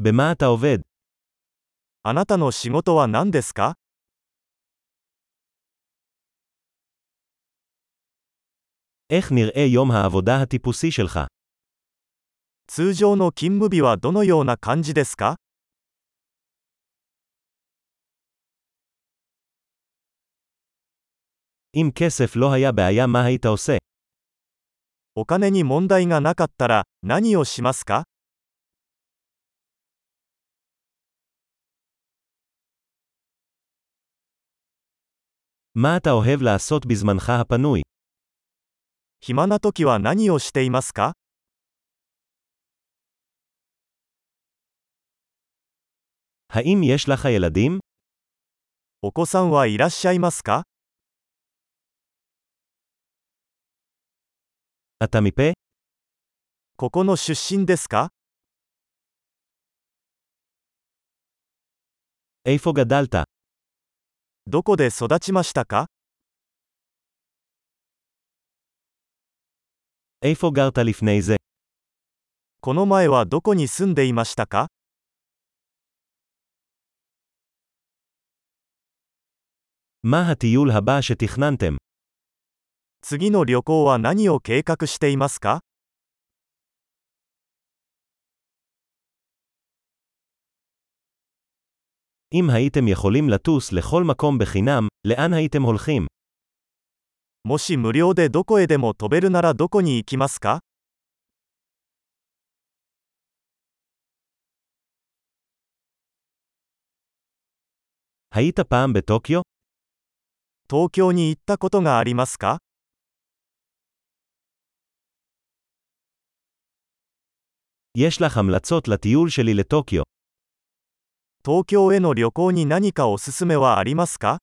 במה אתה עובד? あなたの仕事は何ですか איך נראה יום העבודה הטיפוסי שלך? 通常の勤務日はどのような感じですか אם כסף לא היה בעיה מה היית עושה? お金に問題がなかったら何をしますか מה אתה אוהב לעשות בזמנך הפנוי? 暇な時は何をしていますか האם יש לך ילדים? お子さんはいらっしゃいますか אתה מפה? ここの出身ですか איפה גדלת? どこで育ちましたか איפה גרת לפני זה? この前はどこに住んでいましたか מה הטיול הבא שתכננתם? 次の旅行は何を計画していますか אם הייתם יכולים לטוס לכל מקום בחינם, לאן הייתם הולכים? もし無料でどこへでも飛べるならどこに行きますか היית פעם בטוקיו? 東京に行ったことがありますか יש לך המלצות לטיול שלי לטוקיו. 東京への旅行に何かおすすめはありますか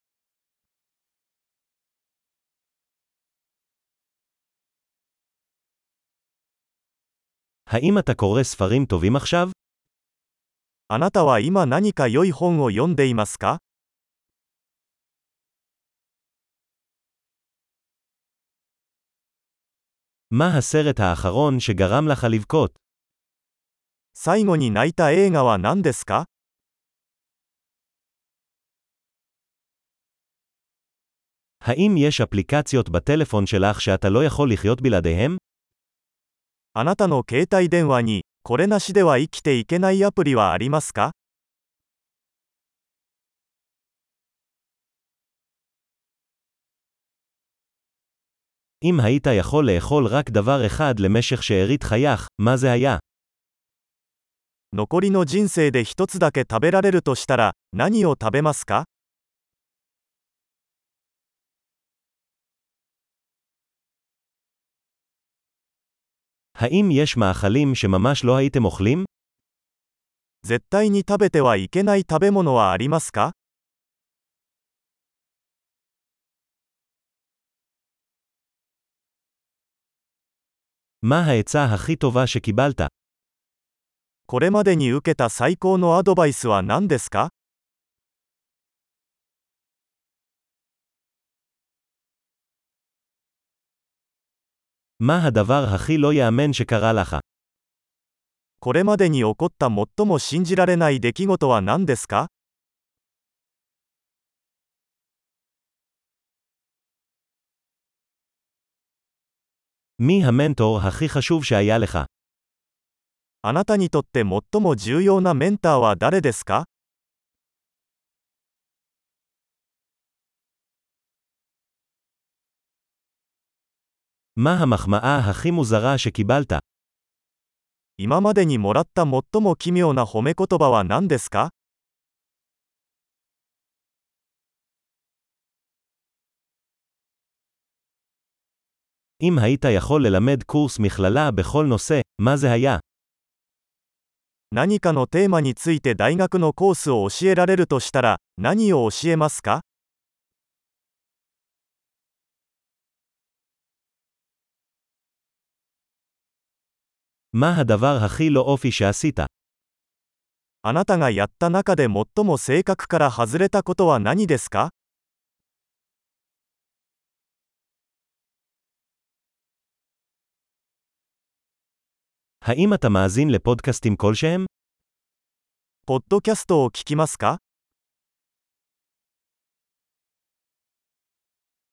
האם אתה קורא ספרים טובים עכשיו? あなたは今何か良い本を読んでいますか מה הסרט האחרון שגרם לך לבכות? 最後に泣いた映画は何ですか האם יש אפליקציות בטלפון שלך שאתה לא יכול לחיות בלעדיהם? あなたの携帯電話にこれなしでは生きていけないアプリはありますか אם היית יכול לאכול רק דבר אחד למשך שארית חייך, מה זה היה? 残りの人生で一つだけ食べられるとしたら何を食べますか האם יש מאכלים שממש לא הייתם אוכלים? 絶対に食べてはいけない食べ物はありますか מה העצה הכי טובה שקיבלת? これまでに受けた最高のアドバイスは何ですか מה הדבר הכי לא יאמן שקרה לך? これまでに起こった最も信じられない出来事は何ですか מי המנטור הכי חשוב שהיה לך? あなたにとって最も重要なメンターは誰ですか מה המחמאה הכי מוזרה שקיבלת? 今までにもらった最も奇妙な褒め言葉は何ですか אם היית יכול ללמד קורס מכללה בכל נושא, מה זה היה? 何かのテーマについて大学のコースを教えられるとしたら何を教えますか מה הדבר הכי לא אופי שעשית? あなたがやった中で最も性格から外れたことは何ですか האם אתה מאזין לפודקאסטים כלשהם? ポッドキャストを聞きますか